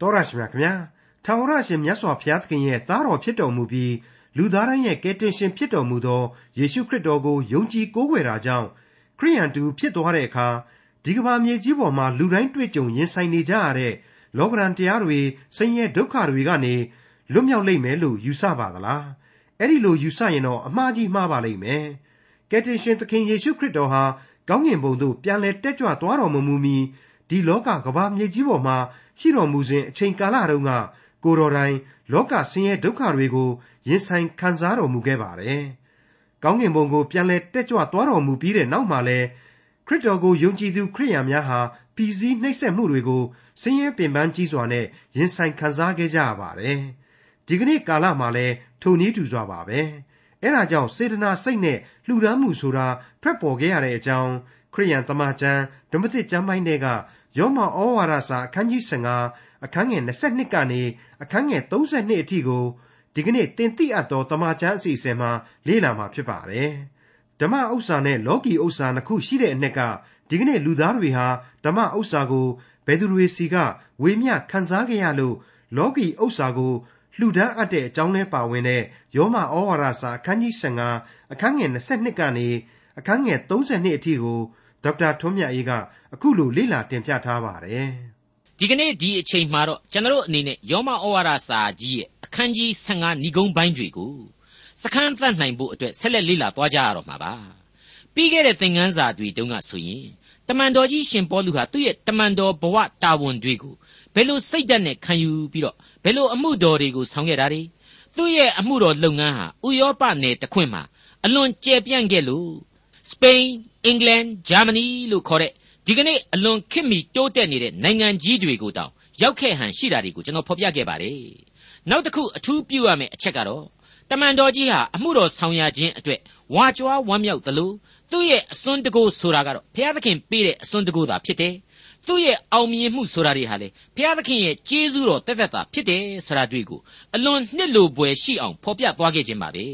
တော်ရရှိမြခင်ဗျာထာဝရရှင်မြတ်စွာဘုရားသခင်ရဲ့သားတော်ဖြစ်တော်မူပြီးလူသားတိုင်းရဲ့ကယ်တင်ရှင်ဖြစ်တော်မူသောယေရှုခရစ်တော်ကိုယုံကြည်ကိုးကွယ်တာကြောင့်ခရိယန်တူဖြစ်သွားတဲ့အခါဒီကမ္ဘာမြေကြီးပေါ်မှာလူတိုင်းတွေ့ကြုံရင်ဆိုင်နေကြရတဲ့လောကရန်တရားတွေဆင်းရဲဒုက္ခတွေကနေလွတ်မြောက်လိမ့်မယ်လို့ယူဆပါသလားအဲ့ဒီလိုယူဆရင်တော့အမှားကြီးမှားပါလိမ့်မယ်ကယ်တင်ရှင်သခင်ယေရှုခရစ်တော်ဟာကောင်းကင်ဘုံသို့ပြန်လည်တက်ကြွသွားတော်မမူမီဒီလောကကမ္ဘာမြေကြီးပေါ်မှာ ရှိတော်မူစဉ်အချိန်ကာလတုန်းကကိုတော်တိုင်လောကဆင်းရဲဒုက္ခတွေကိုရင်ဆိုင်ခံစားတော်မူခဲ့ပါတယ်။ကောင်းကင်ဘုံကိုပြန်လည်တက်ကြွသွားတော်မူပြီးတဲ့နောက်မှာလဲခရစ်တော်ကိုယုံကြည်သူခရိယာများဟာပြည်စည်းနှိပ်စက်မှုတွေကိုဆင်းရဲပင်ပန်းကြီးစွာနဲ့ရင်ဆိုင်ခံစားခဲ့ကြရပါတယ်။ဒီကနေ့ကာလမှာလဲထိုနည်းတူစွာပါပဲ။အဲဒါကြောင့်စေတနာစိတ်နဲ့လှူဒန်းမှုဆိုတာထွက်ပေါ်ခဲ့ရတဲ့အကြောင်းခရိယန်တမန်ကျမ်းဓမ္မသစ်ကျမ်းပိုင်းတွေက ယောမဩဝါဒစာအခန်းကြီး15အခန်းငယ်22ကနေအခန်းငယ်32အထိကိုဒီကနေ့တင်ပြအပ်သောတမန်ကျမ်းအစီအစဉ်မှာလေ့လာမှာဖြစ်ပါတယ်။ဓမ္မဥစ္စာနဲ့လောကီဥစ္စာနှစ်ခုရှိတဲ့အ ਨੇ ကဒီကနေ့လူသားတွေဟာဓမ္မဥစ္စာကိုဘယ်သူတွေစီကဝေမျှခံစားကြရလို့လောကီဥစ္စာကိုလှူဒန်းအပ်တဲ့အကြောင်းလဲပါဝင်တဲ့ယောမဩဝါဒစာအခန်းကြီး15အခန်းငယ်22ကနေအခန်းငယ်32အထိကို ဒေါက်တာထွန်းမြတ်အေးကအခုလိုလေ့လာတင်ပြထားပါတယ်။ဒီကနေ့ဒီအချိန်မှာတော့ကျွန်တော်အနေနဲ့ယောမဩဝါဒစာကြီးရဲ့အခန်းကြီး15ဏီကုန်းပိုင်းတွေကိုစခန်းသတ်နိုင်ဖို့အတွက်ဆက်လက်လေ့လာသွားကြရတော့မှာပါ။ပြီးခဲ့တဲ့သင်ခန်းစာတွေတုန်းကဆိုရင်တမန်တော်ကြီးရှင်ပေါလုဟာသူ့ရဲ့တမန်တော်ဘဝတာဝန်တွေကိုဘယ်လိုစိတ်ဓာတ်နဲ့ခံယူပြီးတော့ဘယ်လိုအမှုတော်တွေကိုဆောင်ခဲ့တာတွေသူ့ရဲ့အမှုတော်လုပ်ငန်းဟာဥရောပနယ်တစ်ခွင်မှာအလွန်ကျယ်ပြန့်ခဲ့လို့ စပိန်အင်္ဂလန်ဂျာမနီလို့ခေါ်တဲ့ဒီကနေ့အလွန်ခေတ်မီတိုးတက်နေတဲ့နိုင်ငံကြီးတွေကိုတောင်ရောက်ခဲ့ဟန်ရှိတာတွေကိုကျွန်တော်ဖော်ပြခဲ့ပါတယ်နောက်တစ်ခုအထူးပြုရမယ့်အချက်ကတော့တမန်တော်ကြီးဟာအမှုတော်ဆောင်ရခြင်းအတွက်ဝါကြွားဝမ်းမြောက်သလိုသူ့ရဲ့အစွန်းတကူဆိုတာကတော့ဘုရားသခင်ပေးတဲ့အစွန်းတကူသာဖြစ်တယ်သူ့ရဲ့အောင်မြင်မှုဆိုတာတွေဟာလေဘုရားသခင်ရဲ့ကျေးဇူးတော်တက်တက်တာဖြစ်တယ်ဆိုတာတွေ့ကိုအလွန်နှစ်လိုပွယ်ရှိအောင်ဖော်ပြသွားခဲ့ခြင်းပါပဲ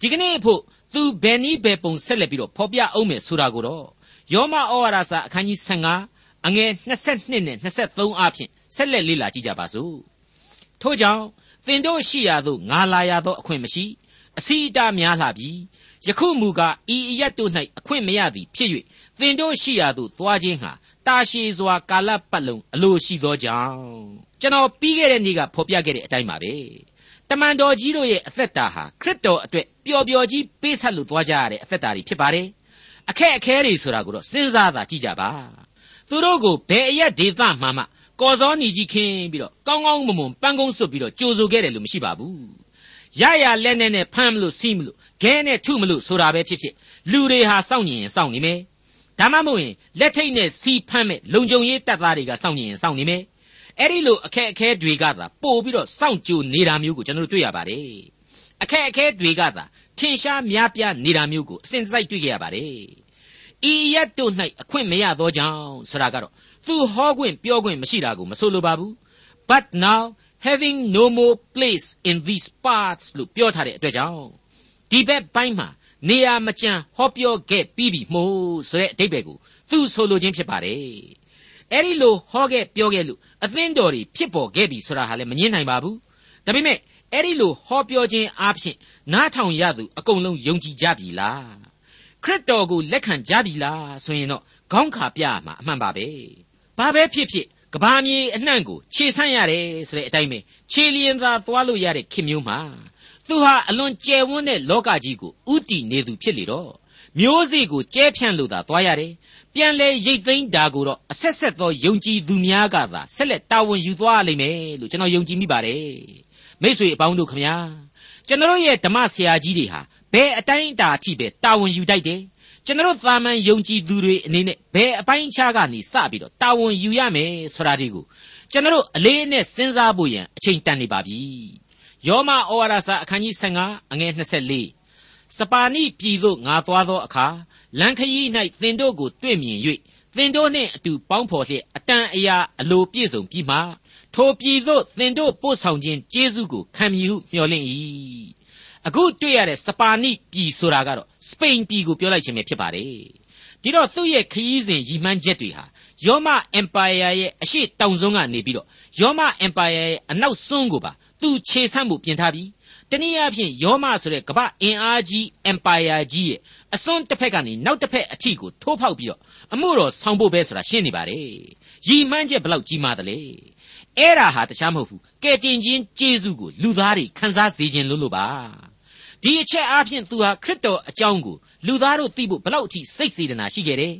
ဒီကနေ့ဖို့ သူဘယ်နည်းဘယ်ပုံဆက်လက်ပြီးတော့ဖော်ပြအောင်မယ်ဆိုတာကိုတော့ယောမဩဝါဒစာအခန်းကြီး15အငယ်22နဲ့23အဖြစ်ဆက်လက်လေ့လာကြည့်ကြပါစို့ထို့ကြောင့်သင်တို့ရှိရာသို့ငါလာရသောအခွင့်မရှိအစီအတာများလှပြီယခုမူကားဤအရက်တို့၌အခွင့်မရသည်ဖြစ်၍သင်တို့ရှိရာသို့သွားခြင်းဟာတာရှည်စွာကာလပတ်လုံးအလိုရှိသောကြောင့်ကျွန်တော်ပြီးခဲ့တဲ့နေ့ကဖော်ပြခဲ့တဲ့အတိုင်းပါပဲ တမန်တော်ကြီးတို့ရဲ့အသက်တာဟာခရစ်တော်အတွက်ပျော်ပျော်ကြီးပေးဆက်လို့သွားကြရတဲ့အသက်တာတွေဖြစ်ပါတယ်အခက်အခဲတွေဆိုတာကိုတော့စဉ်းစားသာကြည့်ကြပါသူတို့ကိုဘယ်အရက်ဒေသမှမှကော်စောနီကြီးခင်းပြီးတော့ကောင်းကောင်းမွန်မွန်ပန်းကုန်းစွပ်ပြီးတော့ကြိုဆိုခဲ့တယ်လို့မရှိပါဘူးရရလက်နဲ့နဲ့ဖမ်းမလို့စီးမလို့ခဲနဲ့ထုမလို့ဆိုတာပဲဖြစ်ဖြစ်လူတွေဟာစောင့်ညင်ရင်စောင့်နေမယ်ဒါမှမဟုတ်ရင်လက်ထိတ်နဲ့စီဖမ်းမဲ့လုံခြုံရေးတပ်သားတွေကစောင့်ညင်ရင်စောင့်နေမယ် အဲ့ဒီလိုအခက်အခဲတွေကသာပို့ပြီးတော့စောင့်ကြိုနေတာမျိုးကိုကျွန်တော်တို့တွေ့ရပါတယ်အခက်အခဲတွေကသာထင်ရှားများပြားနေတာမျိုးကိုအစဉ်တစိုက်တွေ့ကြရပါတယ်ဤရက်တို့၌အခွင့်မရသောကြောင့်ဆိုတာကတော့သူဟောခွင့်ပြောခွင့်မရှိတာကိုမဆိုလိုပါဘူး but now having no more place in these parts လို့ပြောထားတဲ့အတွက်ကြောင့်ဒီဘက်ပိုင်းမှာနေရာမကျန်ဟောပြောခဲ့ပြီးပြီမို့ဆိုတဲ့အဓိပ္ပာယ်ကိုသူဆိုလိုခြင်းဖြစ်ပါတယ် အဲ့ဒီလိုဟောခဲ့ပြောခဲ့လို့အသင်းတော်တွေဖြစ်ပေါ်ခဲ့ပြီဆိုတာဟာလည်းမငင်းနိုင်ပါဘူးဒါပေမဲ့အဲ့ဒီလိုဟောပြောခြင်းအပြင်နားထောင်ရသူအကုန်လုံးယုံကြည်ကြပြီလားခရစ်တော်ကိုလက်ခံကြပြီလားဆိုရင်တော့ခေါင်းခါပြရမှာအမှန်ပါပဲဘာပဲဖြစ်ဖြစ်ကဘာမြေအနှံ့ကိုခြေဆန့်ရတယ်ဆိုတဲ့အတိုင်းပဲခြေလျင်သာသွားလို့ရတဲ့ခင်မျိုးမှာသူဟာအလွန်ကျယ်ဝန်းတဲ့လောကကြီးကိုဥတီနေသူဖြစ်လေတော့မျိုးစေ့ကိုကျဲဖြန့်လို့သာသွားရတယ် ပြန်လဲရိတ်သိမ်းတာကိုတော့အဆက်ဆက်သောယုံကြည်သူများကသာဆက်လက်တာဝန်ယူသွားလိမ့်မယ်လို့ကျွန်တော်ယုံကြည်မိပါတယ်မိษွေအပေါင်းတို့ခမညာကျွန်တော်ရဲ့ဓမ္မဆရာကြီးတွေဟာဘယ်အတိုင်းအတာအထိပဲတာဝန်ယူတတ်တယ်ကျွန်တော်သာမန်ယုံကြည်သူတွေအနေနဲ့ဘယ်အပိုင်းခြားကနေစပြီးတော့တာဝန်ယူရမယ်ဆိုတာဒီကိုကျွန်တော်အလေးအနက်စဉ်းစားဖို့ရန်အချိန်တန်နေပါပြီယောမဩဝါဒစာအခန်းကြီး15အငယ်24 စပါနိပြည်သို့ငါသွားသောအခါလန်ခရီး၌သင်တို့ကိုတွေ့မြင်၍သင်တို့နှင့်အတူပေါင်းဖော်လျက်အတန်အရာအလိုပြည့်စုံပြီးမှထိုပြည်သို့သင်တို့ပို့ဆောင်ခြင်းကျေးဇူးကိုခံမည်ဟုမျှော်လင့်၏အခုတွေ့ရတဲ့စပါနိပြည်ဆိုတာကတော့စပိန်ပြည်ကိုပြောလိုက်ခြင်းပဲဖြစ်ပါတယ်ဒီတော့သူ့ရဲ့ခရီးစဉ်ရည်မှန်းချက်တွေဟာယောမအင်ပါယာရဲ့အရှိတောင်စွန်းကနေပြီးတော့ယောမအင်ပါယာရဲ့အနောက်စွန်းကိုပါသူခြေဆန့်မှုပြင်ထားပြီး တနည်းအားဖြင့်ယောမဆိုတဲ့ကမ္ဘာအင်အားကြီးအင်ပါယာကြီးရဲ့အစွန်းတစ်ဖက်ကနေနောက်တစ်ဖက်အထိကိုထိုးဖောက်ပြီးတော့အမှုတော်ဆောင်ဖို့ပဲဆိုတာရှင်းနေပါတယ်ရည်မှန်းချက်ဘလောက်ကြီးမားသလဲအဲ့ဒါဟာတခြားမဟုတ်ဘူးကဲတင်ချင်းကျေးဇူးကိုလူသားတွေခံစားစေခြင်းလို့လို့ပါဒီအချက်အားဖြင့်သူဟာခရစ်တော်အကြောင်းကိုလူသားတို့သိဖို့ဘလောက်အထိစိတ်စေတနာရှိခဲ့တယ်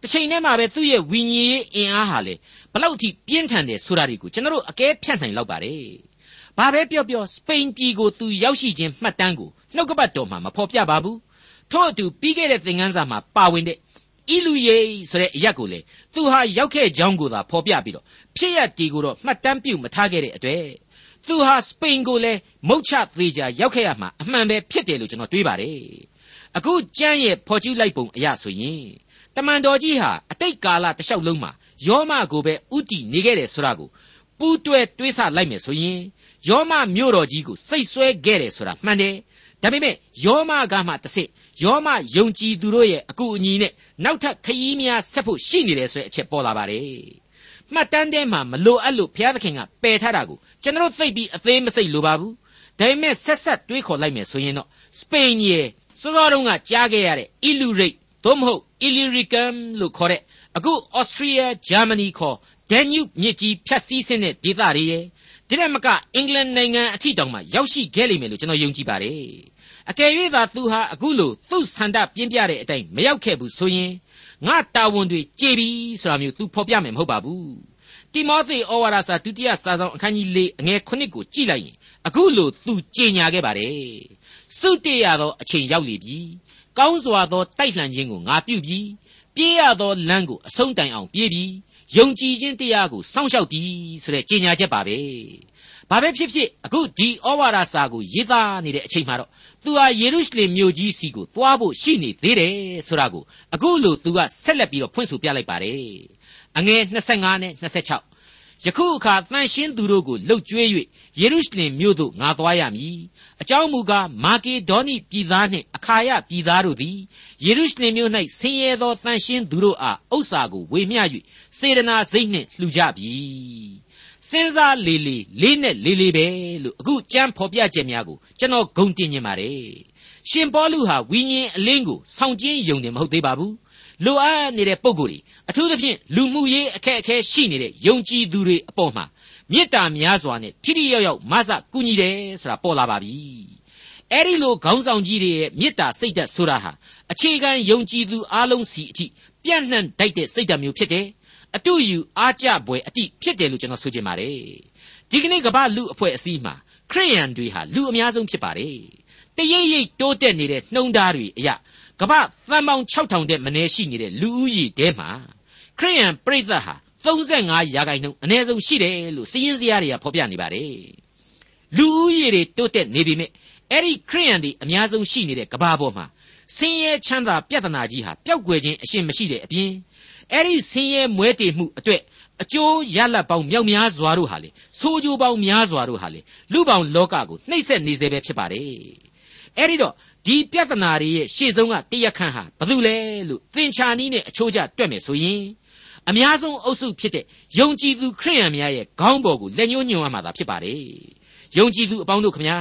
တစ်ချိန်တည်းမှာပဲသူ့ရဲ့ဝိညာဉ်ရေးအင်အားဟာလေဘလောက်အထိပြင်းထန်တယ်ဆိုတာတွေကိုကျွန်တော်တို့အကဲဖြတ်နိုင်လောက်ပါတယ် ဘာပဲပြောပြောစပိန်ပြည်ကိုသူရောက်ရှိခြင်းမှတ်တမ်းကိုနှုတ်ကပတ်တော်မှာမဖော်ပြပါဘူးထို့အတူပြီးခဲ့တဲ့သင်ခန်းစာမှာပါဝင်တဲ့ဣလူယေဆိုတဲ့အရက်ကိုလေသူဟာရောက်ခဲ့ကြောင်းကိုသာဖော်ပြပြီးတော့ဖြစ်ရတီကိုတော့မှတ်တမ်းပြုမထားခဲ့တဲ့အတွက်သူဟာစပိန်ကိုလည်းမုတ်ချသေးကြရောက်ခဲ့ရမှာအမှန်ပဲဖြစ်တယ်လို့ကျွန်တော်တွေးပါတယ်အခုကျမ်းရဲ့ဖော်ကျူးလိုက်ပုံအရဆိုရင်တမန်တော်ကြီးဟာအတိတ်ကာလတစ်လျှောက်လုံးမှာယောမကိုပဲဥတီနေခဲ့တယ်ဆိုတာကိုပူးတွဲတွေးဆလိုက်မယ်ဆိုရင် ယောမမြို့တော်ကြီးကိုစိတ်ဆွဲခဲ့တယ်ဆိုတာမှန်တယ်ဒါပေမဲ့ယောမကမှတစ်စစ်ယောမယုံကြည်သူတို့ရဲ့အကူအညီနဲ့နောက်ထပ်ခရီးများဆက်ဖို့ရှိနေတယ်ဆိုတဲ့အချက်ပေါ်လာပါတယ်မှတ်တမ်းထဲမှာမလိုအပ်လို့ဘုရားသခင်ကပယ်ထားတာကိုကျွန်တော်သိပြီးအသေးမစိတ်လိုပါဘူးဒါပေမဲ့ဆက်ဆက်တွေးခေါ်လိုက်မယ်ဆိုရင်တော့စပိန်ရဲ့စောစောတုန်းကကြားခဲ့ရတဲ့ Illyrate သို့မဟုတ် Illyricum လို့ခေါ်တဲ့အခု Austria Germany ခေါ် Danube မြစ်ကြီးဖြတ်စည်းဆင်းတဲ့ဒေသတွေရဲ့ ဒီရက်မကအင်္ဂလန်နိုင်ငံအထိတောင်မှရောက်ရှိခဲ့လိမ့်မယ်လို့ကျွန်တော်ယုံကြည်ပါတယ်အကယ်၍သာသူဟာအခုလိုသူ့ဆန္ဒပြင်းပြတဲ့အတိုင်းမရောက်ခဲ့ဘူးဆိုရင်ငါတာဝန်တွေကြေပြီဆိုတာမျိုးသူဖော်ပြမယ်မဟုတ်ပါဘူးတိမောသေဩဝါဒစာဒုတိယစာဆောင်အခန်းကြီး၄အငယ်9ကိုကြည့်လိုက်ရင်အခုလိုသူကြေညာခဲ့ပါတယ်စုတေရသောအချိန်ရောက်လေပြီကောင်းစွာသောတိုက်လှန်ခြင်းကိုငါပြုပြီပြေးရသောလမ်းကိုအဆုံးတိုင်အောင်ပြေးပြီ ယုံကြည်ခြင်းတရားကိုစောင့်ရှောက်ပြီဆိုတဲ့ကြေညာချက်ပါပဲဘာပဲဖြစ်ဖြစ်အခုဒီဩဝါဒစာကိုရေးသားနေတဲ့အချိန်မှာတော့သူဟာယေရုရှလင်မြို့ကြီးစီကိုသွားဖို့ရှိနေသေးတယ်ဆိုတာကိုအခုလိုသူကဆက်လက်ပြီးတော့ဖွင့်ဆိုပြလိုက်ပါတယ်အငယ်25နဲ့26ယခုအခါတန်ရှင်းသူတို့ကိုလှုပ်ကြွေး၍ယေရုရှလင်မြို့သို့ငါသွားရမည် အကြောင်းမူကားမာကေဒေါနိပြည်သားနှင့်အခါယပြည်သားတို့သည်ယေရုရှလင်မြို့၌ဆင်းရဲသောတန်ရှင်းသူတို့အားဥစ္စာကိုဝေမျှ၍စေတနာစိတ်နှင့်လှူကြပြီစဉ်းစားလေလေလေးနဲ့လေးလေးပဲလို့အခုကြမ်းဖော်ပြချက်များကိုကျွန်တော်ဂုံတင်နေပါတယ်ရှင်ပေါလုဟာဝိညာဉ်အလင်းကိုဆောင်ကျင်းယုံတယ်မဟုတ်သေးပါဘူးလိုအပ်နေတဲ့ပုံကိုယ်တွေအထူးသဖြင့်လူမှုရေးအခက်အခဲရှိနေတဲ့ယုံကြည်သူတွေအပေါ်မှာ မေတ္တာများစွာနဲ့ထိထိရောက်ရောက်မဆကူညီတယ်ဆိုတာပေါ်လာပါပြီအဲ့ဒီလိုခေါင်းဆောင်ကြီးတွေရဲ့မေတ္တာစိတ်ဓာတ်ဆိုတာဟာအခြေခံယုံကြည်သူအလုံးစီအထိပြန့်နှံ့တိုက်တဲ့စိတ်ဓာတ်မျိုးဖြစ်တယ်အတူယူအားကြပွဲအတိဖြစ်တယ်လို့ကျွန်တော်ဆိုချင်ပါတယ်ဒီကနေ့ကမ္ဘာလူအဖွဲ့အစည်းမှာခရိယန်တွေဟာလူအများဆုံးဖြစ်ပါတယ်တရိပ်ရိပ်တိုးတက်နေတဲ့နှုံသားတွေအရာကမ္ဘာသန်းပေါင်း6000တဲ့မနေရှိနေတဲ့လူဦးရေတဲမှာခရိယန်ပြိသက်ဟာ 35ရာခိုင်နှုန်းအနည်းဆုံးရှိတယ်လို့စည်ရင်းစရာတွေကဖော်ပြနေပါတယ်လူဦးရေတွေတိုးတက်နေပြီမြဲအဲ့ဒီခရိယန်တွေအများဆုံးရှိနေတဲ့ကမ္ဘာပေါ်မှာဆင်းရဲချမ်းသာပြဿနာကြီးဟာပျောက်ကွယ်ခြင်းအရှင်းမရှိတဲ့အပြင်အဲ့ဒီဆင်းရဲမွဲတေမှုအတွက်အကျိုးရလတ်ပေါင်းမြောက်များစွာတို့ဟာလေဆိုးကျိုးပေါင်းများစွာတို့ဟာလေလူပေါင်းလောကကိုနှိမ့်ဆက်နေစေပဲဖြစ်ပါတယ်အဲ့ဒီတော့ဒီပြဿနာတွေရဲ့ရှေ့ဆုံးကတရခန့်ဟာဘာလို့လဲလို့သင်္ချာနီးနဲ့အချိုးကျတွက်မယ်ဆိုရင် အများဆုံးအုပ်စုဖြစ်တဲ့ယုံကြည်သူခရိယန်များရဲ့ခေါင်းပေါ်ကိုလက်ညှိုးညွှန်ရမှာသာဖြစ်ပါတယ်ယုံကြည်သူအပေါင်းတို့ခမညာ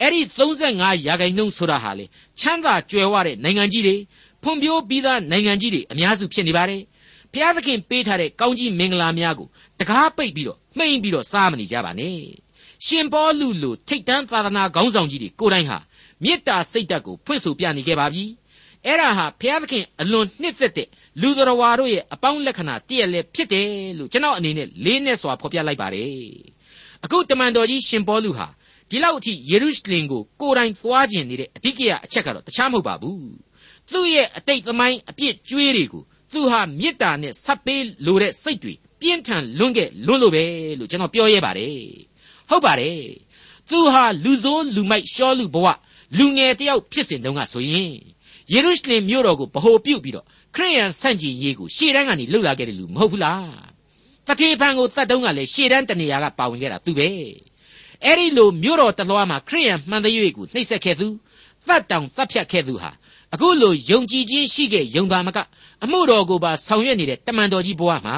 အဲ့ဒီ35ရာခိုင်နှုန်းဆိုတာဟာလေချမ်းသာကြွယ်ဝတဲ့နိုင်ငံကြီးတွေဖွံ့ဖြိုးပြီးသားနိုင်ငံကြီးတွေအများစုဖြစ်နေပါတယ်ဘုရားသခင်ပေးထားတဲ့ကောင်းကြီးမင်္ဂလာများကိုတကားပိတ်ပြီးတော့မှိန်ပြီးတော့စားမနေကြပါနဲ့ရှင်ပေါလုလိုထိတ်တန်းသာသနာခေါင်းဆောင်ကြီးတွေကိုယ်တိုင်ဟာမေတ္တာစိတ်ဓာတ်ကိုဖွင့်ဆိုပြနေခဲ့ပါပြီအဲ့ဒါဟာဘုရားသခင်အလွန်နှစ်သက်တဲ့ လူတော်ဝါတို့ရဲ့အပေါင်းလက္ခဏာတည့်ရလဲဖြစ်တယ်လို့ကျွန်တော်အနေနဲ့လေးနဲ့စွာဖော်ပြလိုက်ပါတယ်အခုတမန်တော်ကြီးရှင်ပေါလုဟာဒီလောက်အထိယေရုရှလင်ကိုကိုယ်တိုင်သွားကျင်နေတဲ့အဓိကရအချက်ကတော့တခြားမဟုတ်ပါဘူးသူ့ရဲ့အတိတ်သမိုင်းအပြစ်ကြွေးတွေကိုသူဟာမေတ္တာနဲ့ဆက်ပေးလိုတဲ့စိတ်တွေပြင်းထန်လွန်းခဲ့လွန်းလို့ပဲလို့ကျွန်တော်ပြောရဲပါတယ်ဟုတ်ပါတယ်သူဟာလူဆိုးလူမိုက်ရှောလူဘဝလူငယ်တယောက်ဖြစ်စဉ်တုန်းကဆိုရင်ယေရုရှလင်မြို့တော်ကိုဗဟိုပြုတ်ပြီးတော့ ခရိယန်ဆန့်ကျင်ရေးကိုရှေ့တန်းကနေလှုပ်လာခဲ့တယ်လူမဟုတ်ဘူးလားတတိဖန်ကိုတတ်တုံးကလည်းရှေ့တန်းတနေရာကပါဝင်ခဲ့တာသူပဲအဲ့ဒီလိုမြို့တော်တလွားမှာခရိယန်မှန်တဲ့ရွေ့ကိုနှိပ်စက်ခဲ့သူတတ်တောင်တတ်ဖြတ်ခဲ့သူဟာအခုလိုယုံကြည်ခြင်းရှိခဲ့ယုံသားမကအမှုတော်ကိုပါဆောင်ရွက်နေတဲ့တမန်တော်ကြီးဘဝမှာ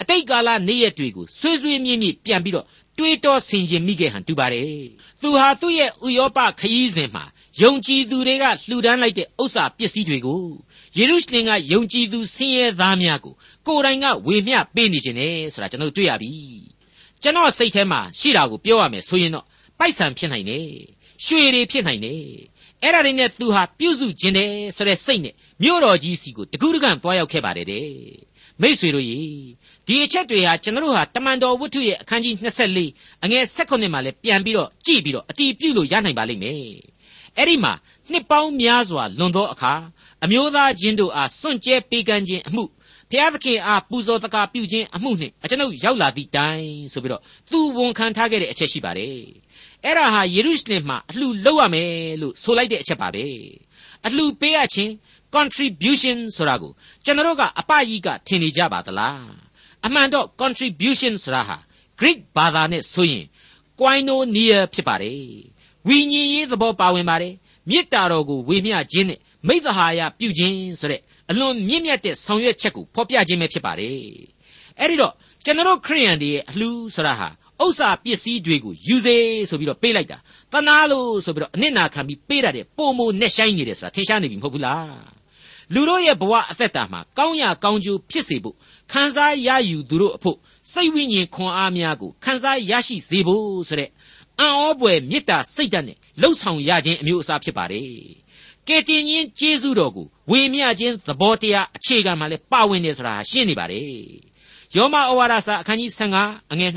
အတိတ်ကာလနေ့ရက်တွေကိုဆွေးဆွေးမြင့်မြင့်ပြန်ပြီးတော့တွေးတောဆင်ခြင်မိခဲ့ဟန်တူပါတယ်။သူဟာသူ့ရဲ့ဥယောပခရီးစဉ်မှာ ယုံကြည်သူတွေကလှူဒန်းလိုက်တဲ့ဥစ္စာပစ္စည်းတွေကိုယေရုရှလင်ကယုံကြည်သူဆင်းရဲသားများကိုကိုယ်တိုင်ကဝေမျှပေးနေခြင်းနဲ့ဆိုတာကျွန်တော်တွေ့ရပြီ။ကျွန်တော်စိတ်ထဲမှာရှိတာကိုပြောရမယ်ဆိုရင်တော့ပိုက်ဆံဖြစ်နိုင်တယ်။ရွှေတွေဖြစ်နိုင်တယ်။အဲ့ဒါတွေနဲ့သူဟာပြုစုခြင်းတယ်ဆိုတဲ့စိတ်နဲ့မြို့တော်ကြီးစီကိုတကူးတကန်သွားရောက်ခဲ့ပါတယ်တဲ့။မိษွေတို့ရေဒီအချက်တွေဟာကျွန်တော်တို့ဟာတမန်တော်ဝတ္ထုရဲ့အခန်းကြီး24အငယ်16မှာလည်းပြန်ပြီးတော့ကြည့်ပြီးတော့အတီးပြုလို့ရနိုင်ပါလိမ့်မယ်။ အဲ့ဒီမှာနှစ်ပေါင်းများစွာလွန်သောအခါအမျိုးသားချင်းတို့အားစွန့်ကြဲပေးကမ်းခြင်းအမှုဖျားသခင်အားပူဇော်တကာပြုခြင်းအမှုနှင့်အကျွန်ုပ်ရောက်လာသည့်တိုင်ဆိုပြီးတော့သူဝန်ခံထားခဲ့တဲ့အချက်ရှိပါတယ်။အဲ့ဒါဟာယေရုရှလင်မှာအလှလုပ်ရမယ်လို့ဆိုလိုက်တဲ့အချက်ပါပဲ။အလှပေးရခြင်း contribution ဆိုတာကိုကျွန်တော်တို့ကအပကြီးကထင်နေကြပါသလား။အမှန်တော့ contribution ဆိုတာဟာ Greek ဘာသာနဲ့ဆိုရင် koinonia ဖြစ်ပါတယ်။ ဝိညာဉ်ရေးသဘောပါဝင်ပါတယ်။မေတ္တာတော်ကိုဝေမျှခြင်းနဲ့မိသဟာယပြုခြင်းဆိုတဲ့အလွန်မြင့်မြတ်တဲ့ဆောင်ရွက်ချက်ကိုဖော်ပြခြင်းပဲဖြစ်ပါတယ်။အဲဒီတော့ကျွန်တော်ခရိယန်တွေရဲ့အလှူဆိုတာဟာဥစ္စာပစ္စည်းတွေကိုယူစေဆိုပြီးတော့ပေးလိုက်တာတနာလို့ဆိုပြီးတော့အနစ်နာခံပြီးပေးရတဲ့ပုံမိုနဲ့ဆိုင်နေတယ်ဆိုတာထင်ရှားနေပြီမဟုတ်ဘူးလားလူတို့ရဲ့ဘဝအသက်တာမှာကောင်းရာကောင်းကျိုးဖြစ်စေဖို့ခံစားရယူသူတို့အဖို့စိတ်ဝိညာဉ်ခွန်အားများကိုခံစားရရှိစေဖို့ဆိုတဲ့ အံ့ဩပွေမေတ္တာစိတ်ဓာတ်နဲ့လှုပ်ဆောင်ရခြင်းအမျိုးအစားဖြစ်ပါတယ်ကယ်တင်ရှင်ကျေးဇူးတော်ကိုဝေမျှခြင်းသဘောတရားအခြေခံမှာလဲပါဝင်တယ်ဆိုတာရှင်းနေပါတယ်ယောမဩဝါဒစာအခန်းကြီး15အငယ်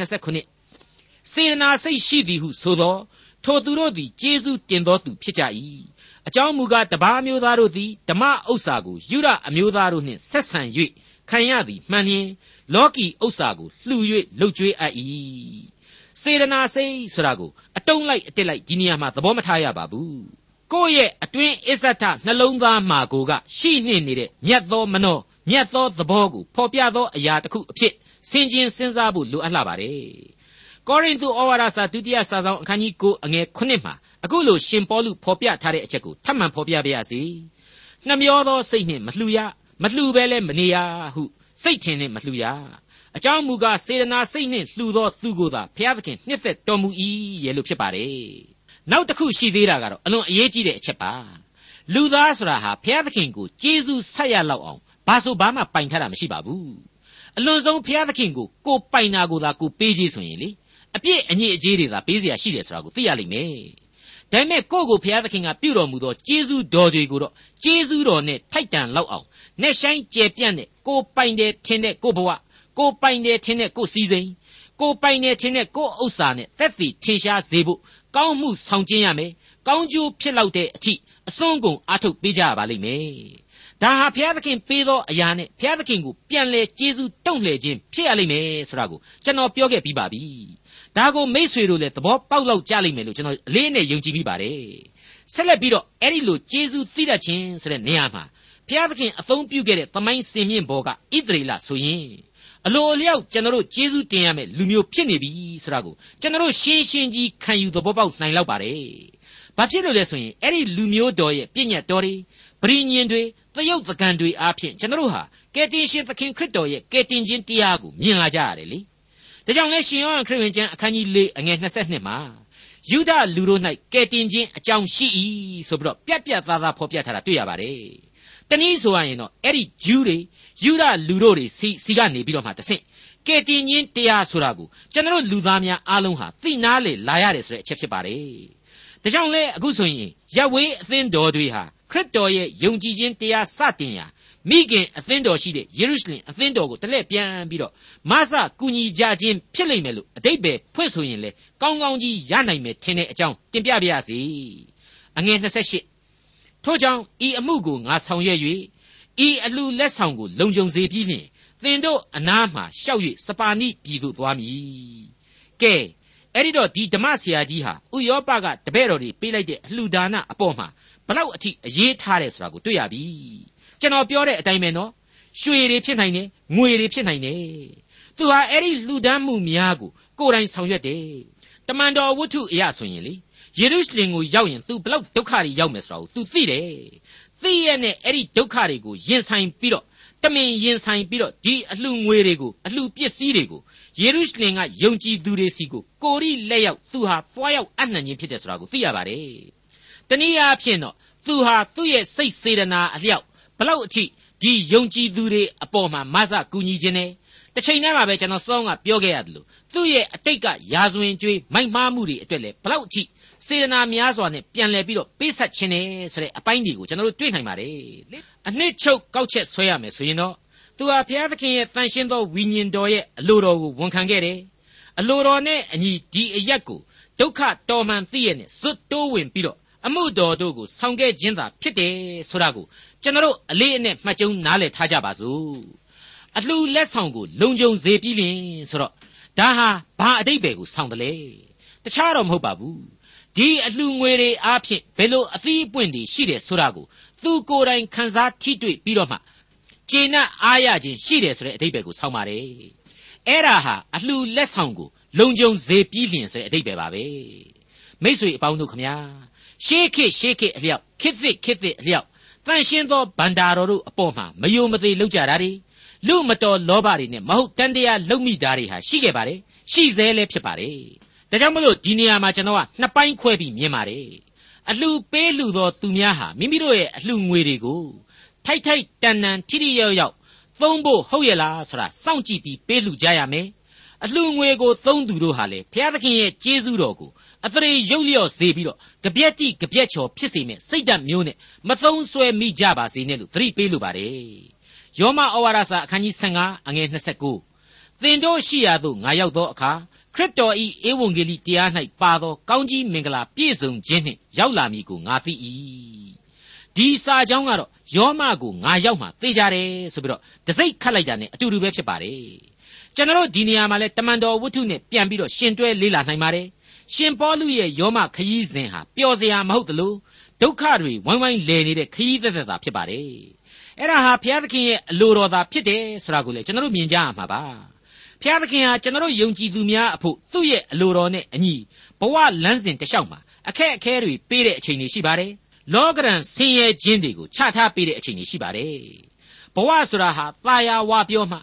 29စေတနာစိတ်ရှိသည်ဟုဆိုသောထိုသူတို့သည်ကျေးဇူးတင်သောသူဖြစ်ကြ၏အကြောင်းမူကားတပါးမျိုးသားတို့သည်ဓမ္မဥစ္စာကိုယူရအမျိုးသားတို့နှင့်ဆက်ဆံ၍ခံရသည်မှန်လျင်လောကီဥစ္စာကိုလှူ၍လှုပ်ကြွေးအပ်၏ စေတနာစိတ်ဆိုတာကိုအတုံးလိုက်အတက်လိုက်ဒီနေရာမှာသဘောမထားရပါဘူးကိုယ့်ရဲ့အတွင်းအစ္ဆထနှလုံးသားမှာကိုကရှိနှင့်နေတဲ့မြတ်သောမနောမြတ်သောသဘောကိုဖော်ပြသောအရာတစ်ခုအဖြစ်ဆင်ခြင်စဉ်းစားဖို့လိုအပ်လာပါတယ်ကောရိန္သုဩဝါဒစာဒုတိယစာဆောင်အခန်းကြီး9အငယ်9မှာအခုလိုရှင်ပေါလုဖော်ပြထားတဲ့အချက်ကိုထပ်မံဖော်ပြပါရစေနှမျောသောစိတ်နှင့်မလှူရမလှူဘဲလဲမနေရဟုစိတ်ထင်နှင့်မလှူရ အကြောင်းမူကားစေတနာစိတ်နှင့်လှူသောသူကိုသာဘုရားသခင်နှစ်သက်တော်မူ၏ရဲ့လို့ဖြစ်ပါတယ်နောက်တစ်ခုရှိသေးတာကတော့အလွန်အရေးကြီးတဲ့အချက်ပါလူသားဆိုတာဟာဘုရားသခင်ကိုကျေးဇူးဆက်ရလောက်အောင်ဘာဆိုဘာမှပိုင်ထားတာမရှိပါဘူးအလွန်ဆုံးဘုရားသခင်ကိုကိုပိုင်နာကိုသာကိုပေးကြီးဆိုရင်လေအပြည့်အညစ်အကြေးတွေသာပေးเสียရှိတယ်ဆိုတာကိုသိရလိမ့်မယ်ဒါပေမဲ့ကိုယ့်ကိုဘုရားသခင်ကပြုတော်မူသောကျေးဇူးတော်တွေကိုတော့ကျေးဇူးတော်နဲ့ထိုက်တန်လောက်အောင်နဲ့ဆိုင်ကျယ်ပြန့်တဲ့ကိုပိုင်တယ်ထင်တဲ့ကိုဘဝ ကိုပိုင်တယ်ထင်တဲ့ကိုစည်းစိမ်ကိုပိုင်တယ်ထင်တဲ့ကိုဥစ္စာနဲ့တက်တည်ထင်ရှားစေဖို့ကောင်းမှုဆောင်ကျင်းရမယ်ကောင်းကျိုးဖြစ်လောက်တဲ့အထိအစွန်းကုန်အားထုတ်ပေးကြရပါလိမ့်မယ်ဒါဟာဘုရားသခင်ပေးသောအရာနဲ့ဘုရားသခင်ကိုပြန်လဲကျေးဇူးတုံ့လှည့်ခြင်းဖြစ်ရလိမ့်မယ်ဆိုတာကိုကျွန်တော်ပြောခဲ့ပြီးပါပြီဒါကိုမိษွေတို့လည်းသဘောပေါက်လောက်ကြလိမ့်မယ်လို့ကျွန်တော်အလေးနဲ့ယုံကြည်မိပါတယ်ဆက်လက်ပြီးတော့အဲ့ဒီလိုကျေးဇူးသိတတ်ခြင်းဆိုတဲ့နေရာမှာဘုရားသခင်အသုံးပြုခဲ့တဲ့သမိုင်းစင်မြင့်ဘောကဣသရေလဆိုရင် အလိုအလျောက်ကျွန်တော်တို့ကျေးဇူးတင်ရမယ်လူမျိုးဖြစ်နေပြီဆိုတာကိုကျွန်တော်တို့ရှင်းရှင်းကြီးခံယူသဘောပေါက်နိုင်လောက်ပါတယ်။ဘာဖြစ်လို့လဲဆိုရင်အဲ့ဒီလူမျိုးတော်ရဲ့ပြည့်ညတ်တော်တွေပရိညင်တွေသရုပ်သကန်တွေအားဖြင့်ကျွန်တော်တို့ဟာကယ်တင်ရှင်သခင်ခရစ်တော်ရဲ့ကယ်တင်ခြင်းတရားကိုမြင်လာကြရတယ်လေ။ဒါကြောင့်လဲရှင်ယောဟန်ခရစ်ဝင်ကျမ်းအခန်းကြီး၄အငယ်22မှာယူဒလူတို့၌ကယ်တင်ခြင်းအကြောင်းရှိ၏ဆိုပြီးတော့ပြက်ပြက်သားသားဖော်ပြထားတာတွေ့ရပါတယ်။ တနည်းဆိုရရင်တော့အဲ့ဒီဂျူးတွေယူဒလူတို့တွေစီစီကနေပြီးတော့မှတဆင့်ကယ်တင်ခြင်းတရားဆိုတာကိုကျွန်တော်လူသားများအားလုံးဟာသိနာလေလာရတယ်ဆိုတဲ့အချက်ဖြစ်ပါတယ်။ဒါကြောင့်လဲအခုဆိုရင်ရဝေးအသင်းတော်တွေဟာခရစ်တော်ရဲ့ယုံကြည်ခြင်းတရားစတင်ရာမိခင်အသင်းတော်ရှိတဲ့ယေရုရှလင်အသင်းတော်ကိုတလှည့်ပြန်ပြီးတော့မဆကူညီကြခြင်းဖြစ်လိမ့်မယ်လို့အတိတ်ပဲဖွင့်ဆိုရင်လေကောင်းကောင်းကြီးရနိုင်မယ်ထင်တဲ့အကြောင်းတင်ပြပါရစေ။အငယ်28 ထို့ကြောင့်ဤအမှုကိုငါဆောင်ရွက်၍ဤအလှလက်ဆောင်ကိုလုံခြုံစေပြီးလျှင်သင်တို့အနားမှရှောက်၍စပါနိပြည်သို့သွားမည်ကဲအဲ့ဒီတော့ဒီဓမ္မဆရာကြီးဟာဥယောပကတပည့်တော်တွေပေးလိုက်တဲ့အလှဒါနအပေါ်မှာဘလောက်အထိအရေးထားတယ်ဆိုတာကိုတွေ့ရပြီကျွန်တော်ပြောတဲ့အတိုင်းပဲနော်ရွှေတွေဖြစ်နိုင်တယ်ငွေတွေဖြစ်နိုင်တယ်သူဟာအဲ့ဒီလှူဒန်းမှုများကိုကိုယ်တိုင်ဆောင်ရွက်တယ်တမန်တော်ဝတ္ထုအရာဆိုရင်လေ ယေရုရှလင်ကိုရောက်ရင် तू ဘလောက်ဒုက္ခတွေရောက်မယ်ဆိုတာကို तू သိတယ်သသိရနဲ့အဲ့ဒီဒုက္ခတွေကိုရင်ဆိုင်ပြီးတော့တမင်ရင်ဆိုင်ပြီးတော့ဒီအလှငွေတွေကိုအလှပစ္စည်းတွေကိုယေရုရှလင်ကယုံကြည်သူတွေစီကိုကိုရီလက်ရောက်သူဟာသွားရောက်အနှံ့ခြင်းဖြစ်တယ်ဆိုတာကိုသိရပါတယ်။တနည်းအားဖြင့်တော့သူဟာသူ့ရဲ့စိတ်စေတနာအလျောက်ဘလောက်အထိဒီယုံကြည်သူတွေအပေါ်မှာမဆကူညီခြင်းနဲ့တစ်ချိန်တည်းမှာပဲကျွန်တော်စောင်းကပြောခဲ့ရတယ်လို့သူ့ရဲ့အတိတ်ကရာဇဝင်ကျွေးမိုက်မှားမှုတွေအတွက်လည်းဘလောက်အထိ စေတနာများစွာနဲ့ပြန်လည်ပြီးတော့ပေးဆက်ခြင်းနဲ့ဆိုတဲ့အပိုင်းတွေကိုကျွန်တော်တို့တွေ့နိုင်ပါတယ်လေအနှစ်ချုပ်ကောက်ချက်ဆွဲရမယ်ဆိုရင်တော့သူဟာဘုရားသခင်ရဲ့တန်ရှင်းသောဝိညာဉ်တော်ရဲ့အလိုတော်ကိုဝန်ခံခဲ့တယ်အလိုတော်နဲ့အညီဒီအရက်ကိုဒုက္ခတော်မှန်သိရနဲ့ဇွတ်တိုးဝင်ပြီးတော့အမှုတော်တို့ကိုဆောင်ခဲ့ခြင်းသာဖြစ်တယ်ဆိုတာကိုကျွန်တော်တို့အလေးအနက်မှတ်ကျုံနားလည်ထားကြပါစို့အလှလက်ဆောင်ကိုလုံခြုံစေပြီးလင်ဆိုတော့ဒါဟာဘာအတိတ်ပဲကိုဆောင်တယ်လေတခြားတော့မဟုတ်ပါဘူး ဒီအလှငွေတွေအားဖြင့်ဘယ်လိုအသီးအပွင့်တွေရှိတယ်ဆိုတာကိုသူကိုယ်တိုင်ခန်းစားထိတွေ့ပြီးတော့မှကျေနပ်အားရခြင်းရှိတယ်ဆိုတဲ့အတိတ်ပဲကိုဆောင်ပါတယ်အဲ့ဒါဟာအလှလက်ဆောင်ကိုလုံခြုံစေပြီးလျင်ဆိုတဲ့အတိတ်ပဲပါပဲမိษွေအပေါင်းတို့ခမညာရှေးခေတ်ရှေးခေတ်အလျောက်ခေတ်သစ်ခေတ်သစ်အလျောက်တန်ရှင်းသောဗန္တာတော်တို့အပေါ်မှာမယုံမသေးလောက်ကြတာတွေလူမတော်လောဘတွေနဲ့မဟုတ်တန်တရားလုံမိတာတွေဟာရှိခဲ့ပါတယ်ရှိသေးလည်းဖြစ်ပါတယ် ဒါကြောင့်မလို့ဒီနေရာမှာကျွန်တော်ကနှစ်ပိုင်းခွဲပြီးမြင်ပါတယ်အလှပေးလှသောသူများဟာမိမိတို့ရဲ့အလှငွေတွေကိုထိုက်ထိုက်တန်တန်ထိထိရောက်ရောက်သုံးဖို့ဟုတ်ရဲ့လားဆိုတာစောင့်ကြည့်ပြီးပေးလှကြရမယ်အလှငွေကိုသုံးသူတို့ဟာလေဘုရားသခင်ရဲ့ကျေးဇူးတော်ကိုအသရေရုပ်လျော့စေပြီးတော့ကြပြက်တိကြပြက်ချော်ဖြစ်စေမဲ့စိတ်ဓာတ်မျိုးနဲ့မသုံးဆွဲမိကြပါစေနဲ့လို့သတိပေးလိုပါတယ်ယောမဩဝါဒစာအခန်းကြီး15အငယ်29သင်တို့ရှိရာသို့ငါရောက်သောအခါ ခရစ်တော်ဤဧဝံဂေလိတရား၌ပါသောကောင်းကြီးမင်္ဂလာပြည့်စုံခြင်းနှင့်ရောက်လာမည်ကိုငါသိ၏ဒီစာကြောင်းကတော့ယောမကိုငါရောက်မှသိကြတယ်ဆိုပြီးတော့တစိ့ခတ်လိုက်တာနဲ့အတူတူပဲဖြစ်ပါတယ်ကျွန်တော်ဒီနေရာမှာလဲတမန်တော်ဝတ္ထုနဲ့ပြန်ပြီးတော့ရှင်တွဲလေးလာနိုင်ပါတယ်ရှင်ပေါလုရဲ့ယောမခရီးစဉ်ဟာပျော်စရာမဟုတ်သလိုဒုက္ခတွေဝိုင်းဝိုင်းလည်နေတဲ့ခရီးသက်သက်သာဖြစ်ပါတယ်အဲ့ဒါဟာဘုရားသခင်ရဲ့အလိုတော်သာဖြစ်တယ်ဆိုတာကိုလေကျွန်တော်တို့မြင်ကြရမှာပါ ဖျားသခင်ဟာကျွန်တော်ယုံကြည်သူများအဖို့သူ့ရဲ့အလိုတော်နဲ့အညီဘဝလမ်းစဉ်တစ်လျှောက်မှာအခက်အခဲတွေပေးတဲ့အချိန်တွေရှိပါတယ်။လောကရန်ဆင်းရဲခြင်းတွေကိုချထားပေးတဲ့အချိန်တွေရှိပါတယ်။ဘဝဆိုတာဟာတာယာဝပြောမှ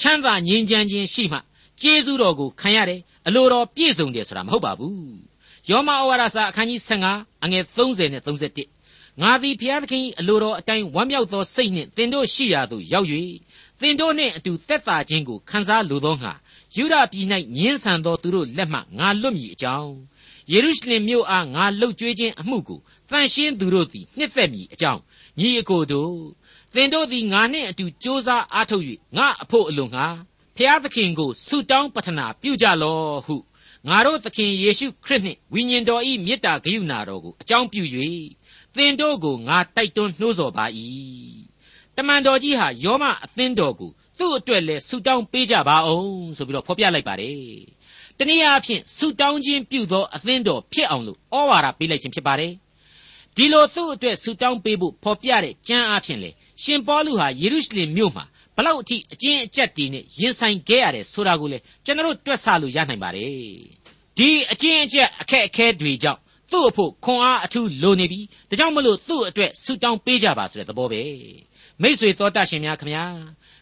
ချမ်းသာငြိမ်းချမ်းခြင်းရှိမှကျေးဇူးတော်ကိုခံရတယ်အလိုတော်ပြည့်စုံတယ်ဆိုတာမဟုတ်ပါဘူး။ယောမဩဝါဒစာအခန်းကြီး15အငယ်30နဲ့31ငါသည်ဖျားသခင်၏အလိုတော်အတိုင်းဝမ်းမြောက်သောစိတ်နှင့်သင်တို့ရှိရာသို့ရောက် င်တို့နှင့်အတူတက်တာခြင်းကိုခံစားလိုသောငါယူဒပြည်၌ညင်းဆန်သောသူတို့လက်မှငါလွတ်မည်အကြောင်းယေရုရှလင်မြို့အားငါလှုပ်ကြွေးခြင်းအမှုကိုတန်ရှင်းသူတို့သည်နှစ်သက်မည်အကြောင်းညီအကိုတို့သင်တို့သည်ငါနှင့်အတူစ조사အားထုတ်၍ငါအဖို့အလိုငါဖျားသခင်ကိုဆုတောင်းပတနာပြုကြလောဟုငါတို့သခင်ယေရှုခရစ်နှင့်ဝိညာဉ်တော်၏မေတ္တာဂရုဏာတော်ကိုအကြောင်းပြု၍သင်တို့ကိုငါတိုက်တွန်းနှိုးဆော်ပါ၏ တမန်တော်ကြီးဟာယောမအသင်းတော်ကိုသူ့အတွက်လဲဆုတောင်းပေးကြပါအောင်ဆိုပြီးတော့ဖော်ပြလိုက်ပါတယ်တနည်းအားဖြင့်ဆုတောင်းခြင်းပြုသောအသင်းတော်ဖြစ်အောင်လို့ဩဝါဒပေးလိုက်ခြင်းဖြစ်ပါတယ်ဒီလိုသူ့အတွက်ဆုတောင်းပေးဖို့ဖော်ပြတဲ့ကျမ်းအားဖြင့်လေရှင်ပေါလုဟာယေရုရှလင်မြို့မှာဘလောက်အထိအကျဉ်းအကျပ်တွေနဲ့ရင်ဆိုင်ခဲ့ရတယ်ဆိုတာကိုလေကျွန်တော်တို့တွက်ဆလို့ရနိုင်ပါတယ်ဒီအကျဉ်းအကျပ်အခက်အခဲတွေကြောင့်သူ့အဖို့ခွန်အားအထူးလိုနေပြီဒါကြောင့်မလို့သူ့အတွက်ဆုတောင်းပေးကြပါဆိုတဲ့သဘောပဲ မိษွေတော်တတ်ရှင်များခမညာ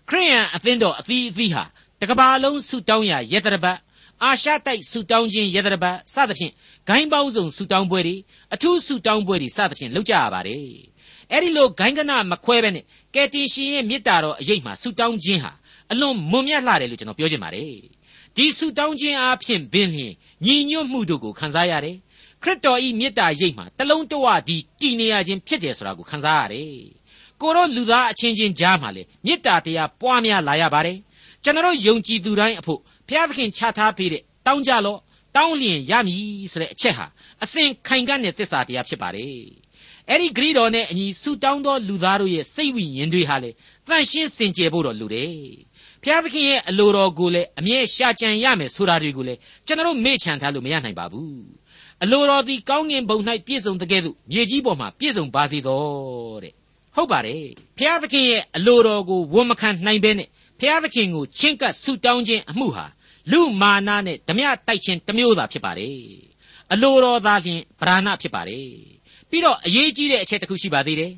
ခရိယန်အသင်းတော်အသီးအသီးဟာတကဘာလုံးဆုတောင်းရရတရပတ်အာရှတိုက်ဆုတောင်းခြင်းရတရပတ်စသဖြင့်ဂိုင်းပေါင်းစုံဆုတောင်းပွဲတွေအထူးဆုတောင်းပွဲတွေစသဖြင့်လုပ်ကြရပါတယ်အဲ့ဒီလိုဂိုင်းကနမခွဲပဲနဲ့ကယ်တင်ရှင်ရဲ့မေတ္တာတော်အရေးမှာဆုတောင်းခြင်းဟာအလွန်မွန်မြတ်လှတယ်လို့ကျွန်တော်ပြောချင်ပါတယ်ဒီဆုတောင်းခြင်းအပြင်ပင်လျင်ညီညွတ်မှုတို့ကိုခံစားရတယ်ခရစ်တော်ဤမေတ္တာရိပ်မှာတလုံးတဝဒီတည်နေရခြင်းဖြစ်တယ်ဆိုတာကိုခံစားရတယ် ကိုရောလူသားအချင်းချင်းကြားမှာလေမေတ္တာတရားပွားများလာရပါတယ်ကျွန်တော်ယုံကြည်သူတိုင်းအဖို့ဘုရားသခင်ချထားပေးတဲ့တောင်းကြလော့တောင်းလျင်ရမည်ဆိုတဲ့အချက်ဟာအစဉ်ခိုင်ကန့်တဲ့သစ္စာတရားဖြစ်ပါတယ်အဲ့ဒီဂရိတော်နဲ့အညီဆူတောင်းသောလူသားတို့ရဲ့စိတ်ဝိညာဉ်တွေဟာလေတန့်ရှင်းစင်ကြယ်ဖို့တော့လိုတယ်ဖျားသခင်ရဲ့အလိုတော်ကိုလည်းအမြဲရှာကြံရမယ်ဆိုတာတွေကိုလည်းကျွန်တော်မေ့ချန်ထားလို့မရနိုင်ပါဘူးအလိုတော်သည်ကောင်းငင်ဘုံ၌ပြည့်စုံတဲ့ကဲ့သို့မြေကြီးပေါ်မှာပြည့်စုံပါစေတော်တဲ့ ဟုတ်ပါတယ်ဖျားသခင်ရဲ့အလိုတော်ကိုဝန်မခံနိုင်ဘဲနဲ့ဖျားသခင်ကိုချင့်ကပ်ဆူတောင်းခြင်းအမှုဟာလူမာနနဲ့ဓမြတိုက်ခြင်းတစ်မျိုးသာဖြစ်ပါတယ်အလိုတော်သာလျှင်ဗราဏဖြစ်ပါတယ်ပြီးတော့အရေးကြီးတဲ့အချက်တစ်ခုရှိပါသေးတယ်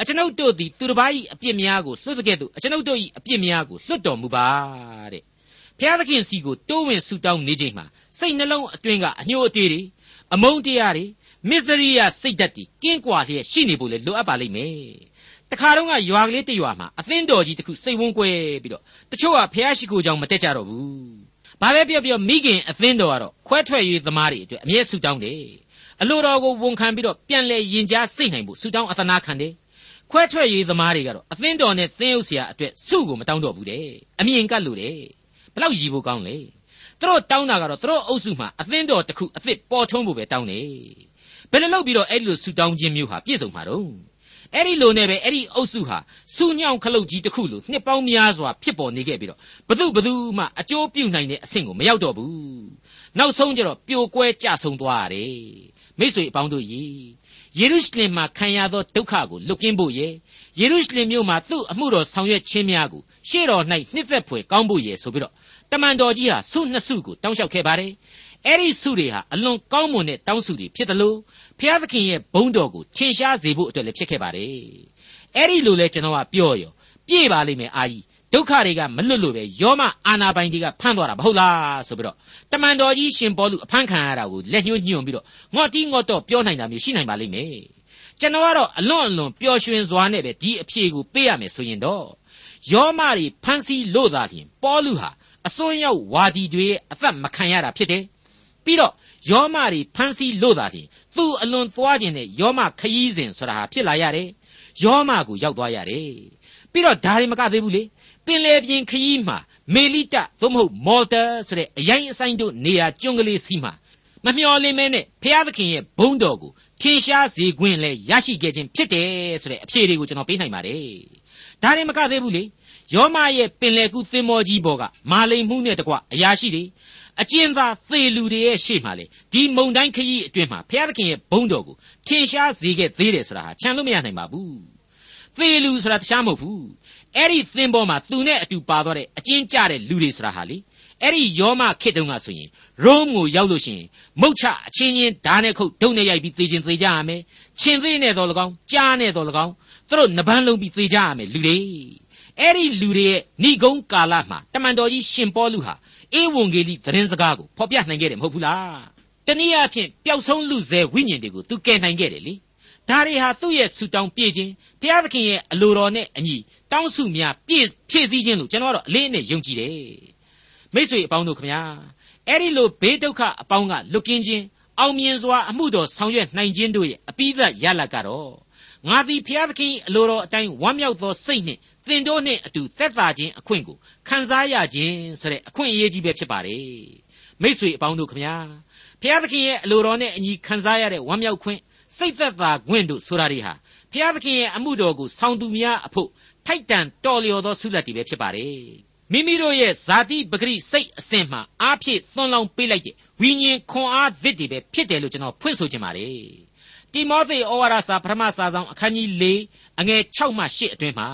အကျွန်ုပ်တို့သည်သူတစ်ပါး၏အပြစ်များကိုလွှတ်တဲ့ကဲ့သို့အကျွန်ုပ်တို့၏အပြစ်များကိုလွှတ်တော်မူပါတဲ့ဖျားသခင်စီကိုတိုးဝင်ဆူတောင်းနေချိန်မှာစိတ်နှလုံးအတွင်းကအညှို့အတေးတွေအမုန်းတရားတွေမစ္စရိယစိတ်ဓာတ်တွေကင်းကွာလျက်ရှိနေဖို့လေလိုအပ်ပါလိမ့်မယ် တခါတော့ကရွာကလေးတရွာမှာအသင်းတော်ကြီးတစ်ခုစိတ်ဝန်းကွဲပြီးတော့တချို့ကဖះရှိခိုးကြောင်မတက်ကြတော့ဘူးဘာပဲပြောပြောမိခင်အသင်းတော်ကတော့ခွဲထွက်ရေးသမားတွေအတွက်အမြဲဆူတောင်းတယ်အလိုတော်ကိုဝန်ခံပြီးတော့ပြန်လဲရင်ကြားစိတ်နိုင်ဖို့ဆူတောင်းအသနာခံတယ်ခွဲထွက်ရေးသမားတွေကတော့အသင်းတော်နဲ့သင်းဥစရာအတွက်စုကိုမတောင်းတော့ဘူးတဲ့အမြင်ကတ်လို့တယ်ဘလောက်ရည်ဖို့ကောင်းလဲသူတို့တောင်းတာကတော့သူတို့အုပ်စုမှာအသင်းတော်တစ်ခုအသစ်ပေါ်ထွန်းဖို့ပဲတောင်းတယ်ဘယ်လိုလုပ်ပြီးတော့အဲ့လိုဆူတောင်းခြင်းမျိုးဟာပြည့်စုံမှာတော့ အဲ့ဒီလိုနဲ့ပဲအဲ့ဒီအုပ်စုဟာစူညောင်ခလုတ်ကြီးတစ်ခုလိုနှစ်ပေါင်းများစွာဖြစ်ပေါ်နေခဲ့ပြီးတော့ဘသူဘသူမှအကျိုးပြုနိုင်တဲ့အဆင့်ကိုမရောက်တော့ဘူးနောက်ဆုံးကျတော့ပြိုကွဲကြဆုံးသွားရတယ်မိတ်ဆွေအပေါင်းတို့ရေယေရုရှလင်မှာခံရသောဒုက္ခကိုလွတ်ကင်းဖို့ရေယေရုရှလင်မြို့မှာသူ့အမှုတော်ဆောင်ရွက်ခြင်းများကိုရှေ့တော်၌နှစ်သက်ဖွယ်ကောင်းဖို့ရေဆိုပြီးတော့တမန်တော်ကြီးဟာဆုနှစ်ဆုကိုတောင်းလျှောက်ခဲ့ပါတယ် အဲ့ဒီဆုတွေဟာအလွန်ကောင်းမွန်တဲ့တောင်းဆုတွေဖြစ်တယ်လို့ဖျားသခင်ရဲ့ဘုန်းတော်ကိုထင်ရှားစေဖို့အတွက်လည်းဖြစ်ခဲ့ပါတယ်အဲ့ဒီလိုလဲကျွန်တော်ကပြောရောပြည့်ပါလိမ့်မယ်အာကြီးဒုက္ခတွေကမလွတ်လို့ပဲယောမအာနာပိုင်တွေကဖမ်းသွားတာမဟုတ်လားဆိုပြီးတော့တမန်တော်ကြီးရှင်ပေါလုအဖမ်းခံရတာကိုလက်ညှိုးညွှန်ပြီးတော့ငေါ့တီးငေါ့တော့ပြောနိုင်တာမျိုးရှိနိုင်ပါလိမ့်မယ်ကျွန်တော်ကတော့အလွန်အလွန်ပျော်ရွှင်စွာနဲ့ပဲဒီအဖြေကိုပေးရမယ်ဆိုရင်တော့ယောမတွေဖမ်းဆီးလို့သာလျှင်ပေါလုဟာအစွန်းရောက်ဝါဒီတွေရဲ့အသက်မခံရတာဖြစ်တယ် ပြီးတော့ယောမတွေဖမ်းဆီးလို့သာလျှင်သူ့အလွန်သွားခြင်းနဲ့ယောမခရီးစဉ်ဆိုတာဟာဖြစ်လာရတယ်ယောမကိုရောက်သွားရတယ်ပြီးတော့ဒါတွေမကသေးဘူးလေပင်လေပြင်ခရီးမှာမေလိတသို့မဟုတ်မော်တာဆိုတဲ့အရင်အဆိုင်တို့နေရာကျွန်းကလေးစီးမှာမမျှော်လင့်မဲနဲ့ဖျားသခင်ရဲ့ဘုန်းတော်ကိုထင်ရှားစေခွင့်လဲရရှိခဲ့ခြင်းဖြစ်တယ်ဆိုတဲ့အဖြေတွေကိုကျွန်တော်ပေးနိုင်ပါတယ်ဒါတွေမကသေးဘူးလေယောမရဲ့ပင်လေကူသင်္ဘောကြီးပေါ်ကမာလိန်မှုနဲ့တကွအရာရှိတွေ အကျဉ်းသားသေလူတွေရဲ့ရှေ့မှာလေဒီမုံတိုင်းခရီးအတွင်းမှာဘုရားသခင်ရဲ့ဘုန်းတော်ကိုထင်ရှားစေခဲ့သေးတယ်ဆိုတာဟာချန်လို့မရနိုင်ပါဘူးသေလူဆိုတာတခြားမဟုတ်ဘူးအဲ့ဒီသင်္ဘောမှာသူနဲ့အတူပါသွားတဲ့အကျဉ်းကျတဲ့လူတွေဆိုတာဟာလေအဲ့ဒီယောမခေတုံကဆိုရင်ရုံးကိုရောက်လို့ရှိရင်မုတ်ချအချင်းချင်းဓာတ်နဲ့ခုတ်ဒုံနဲ့ရိုက်ပြီးသေခြင်းသေကြရမယ်ချင်းသေးနဲ့တော့၎င်းကြားနဲ့တော့၎င်းသူတို့နှပန်းလုံးပြီးသေကြရမယ်လူတွေ အဲ့ဒီလူတွေရဲ့ဏိဂုံးကာလမှာတမန်တော်ကြီးရှင်ပေါလုဟာအေဝံဂေလိသတင်းစကားကိုဖော်ပြနိုင်ခဲ့တယ်မဟုတ်ဘူးလားတနည်းအားဖြင့်ပျောက်ဆုံးလူစဲဝိညာဉ်တွေကိုသူကယ်နိုင်ခဲ့တယ်လေဒါတွေဟာသူ့ရဲ့ဆူတောင်းပြည့်ခြင်းဘုရားသခင်ရဲ့အလိုတော်နဲ့အညီတောင်းစုများပြည့်ဖြည့်စည်းခြင်းလို့ကျွန်တော်ကတော့အလေးအနက်ယုံကြည်တယ်မိ쇠အပေါင်းတို့ခမညာအဲ့ဒီလိုဘေးဒုက္ခအပေါင်းကလွတ်ကင်းခြင်းအောင်မြင်စွာအမှုတော်ဆောင်ရွက်နိုင်ခြင်းတို့ရဲ့အပိသက်ရလတ်ကတော့ ငါသည်ဘုရားသခင်အလိုတော်အတိုင်းဝမ်းမြောက်သောစိတ်နှင့်သင်တို့နှင့်အတူသက်သာခြင်းအခွင့်ကိုခံစားရခြင်းဆိုတဲ့အခွင့်အရေးကြီးပဲဖြစ်ပါတယ်မိ쇠အပေါင်းတို့ခမညာဘုရားသခင်ရဲ့အလိုတော်နဲ့အညီခံစားရတဲ့ဝမ်းမြောက်ခွင့်စိတ်သက်သာခွင့်တို့ဆိုတာတွေဟာဘုရားသခင်ရဲ့အမှုတော်ကိုဆောင်သူများအဖို့ထိုက်တန်တော်လျော်သောဆုလက်တွေပဲဖြစ်ပါတယ်မိမိတို့ရဲ့ဇာတိပဂရိစိတ်အစဉ်မှအားဖြင့်သွန်လောင်းပေးလိုက်တဲ့ဝိညာဉ်ခွန်အားသစ်တွေပဲဖြစ်တယ်လို့ကျွန်တော်ဖွင့်ဆိုချင်ပါတယ် တိမောသေဩဝါဒစာပထမစာဆောင်အခန်းကြီး၄အငယ်6မှ8အတွင်းမှာ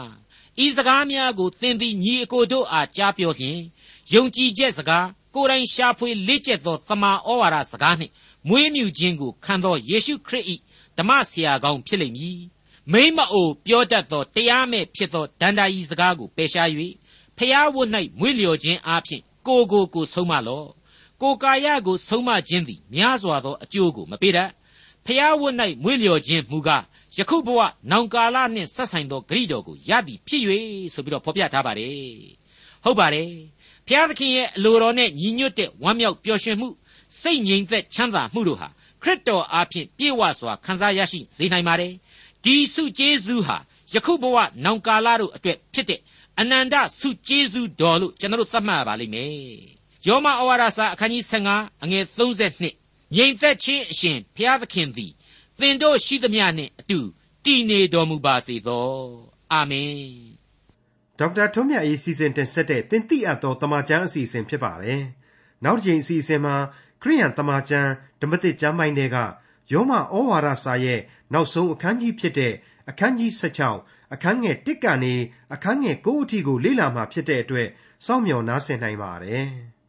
ဤစကားများကိုသင်သည်ညီအကိုတို့အားကြားပြောလျင်ယုံကြည်ချက်စကားကိုယ်တိုင်ရှာဖွေလေ့ကျက်သောတမန်ဩဝါဒစကားနှင့်မွေးမြူခြင်းကိုခံသောယေရှုခရစ်၏ဓမ္မဆရာကောင်းဖြစ်လိမ့်မည်မိမအိုပြောတတ်သောတရားမဲ့ဖြစ်သောဒန္တာဤစကားကိုပယ်ရှား၍ဖျားဝတ်၌မွေးလျော်ခြင်းအပြင်ကိုကိုကိုဆုံးမလောကိုကာယကိုဆုံးမခြင်းသည်များစွာသောအကျိုးကိုမပေးတတ် ဖျားဝတ်၌မွေးလျော်ခြင်းမူကားယခုဘဝနောင်ကာလနှင့်ဆက်ဆိုင်သောဂရိတော်ကိုရသည်ဖြစ်၍ဆိုပြီးတော့ဖော်ပြထားပါတယ်ဟုတ်ပါတယ်ဘုရားသခင်ရဲ့အလိုတော်နဲ့ညီညွတ်တဲ့ဝမ်းမြောက်ပျော်ရွှင်မှုစိတ်ငြိမ်သက်ချမ်းသာမှုတို့ဟာခရစ်တော်အားဖြင့်ပြည့်ဝစွာခံစားရရှိစေနိုင်ပါတယ်ဒီစုကျေးဇူးဟာယခုဘဝနောင်ကာလတို့အတွက်ဖြစ်တဲ့အနန္တစုကျေးဇူးတော်လို့ကျွန်တော်သတ်မှတ်ရပါလိမ့်မယ်ယောမဩဝါဒစာအခန်းကြီး15အငယ်32 ငြိမ်သက်ခြင်းအရှင်ဘုရားသခင်သည်သင်တို့ရှိသမျှနှင့်အတူတည်နေတော်မူပါစေသောအာမင်ဒေါက်တာထွန်းမြတ်အေးစီစဉ်တင်ဆက်တဲ့တင်ပြအပ်သောတမချန်းအစီအစဉ်ဖြစ်ပါတယ်နောက်တစ်ချိန်အစီအစဉ်မှာခရိယန်တမချန်းဓမ္မသစ်ကျမ်းပိုင်းတွေကယောမဩဝါဒစာရဲ့နောက်ဆုံးအခန်းကြီးဖြစ်တဲ့အခန်းကြီး16အခန်းငယ်1ကနေအခန်းငယ်9အထိကိုလေ့လာမှဖြစ်တဲ့အတွက်စောင့်မျှော်နားဆင်နိုင်ပါတယ်။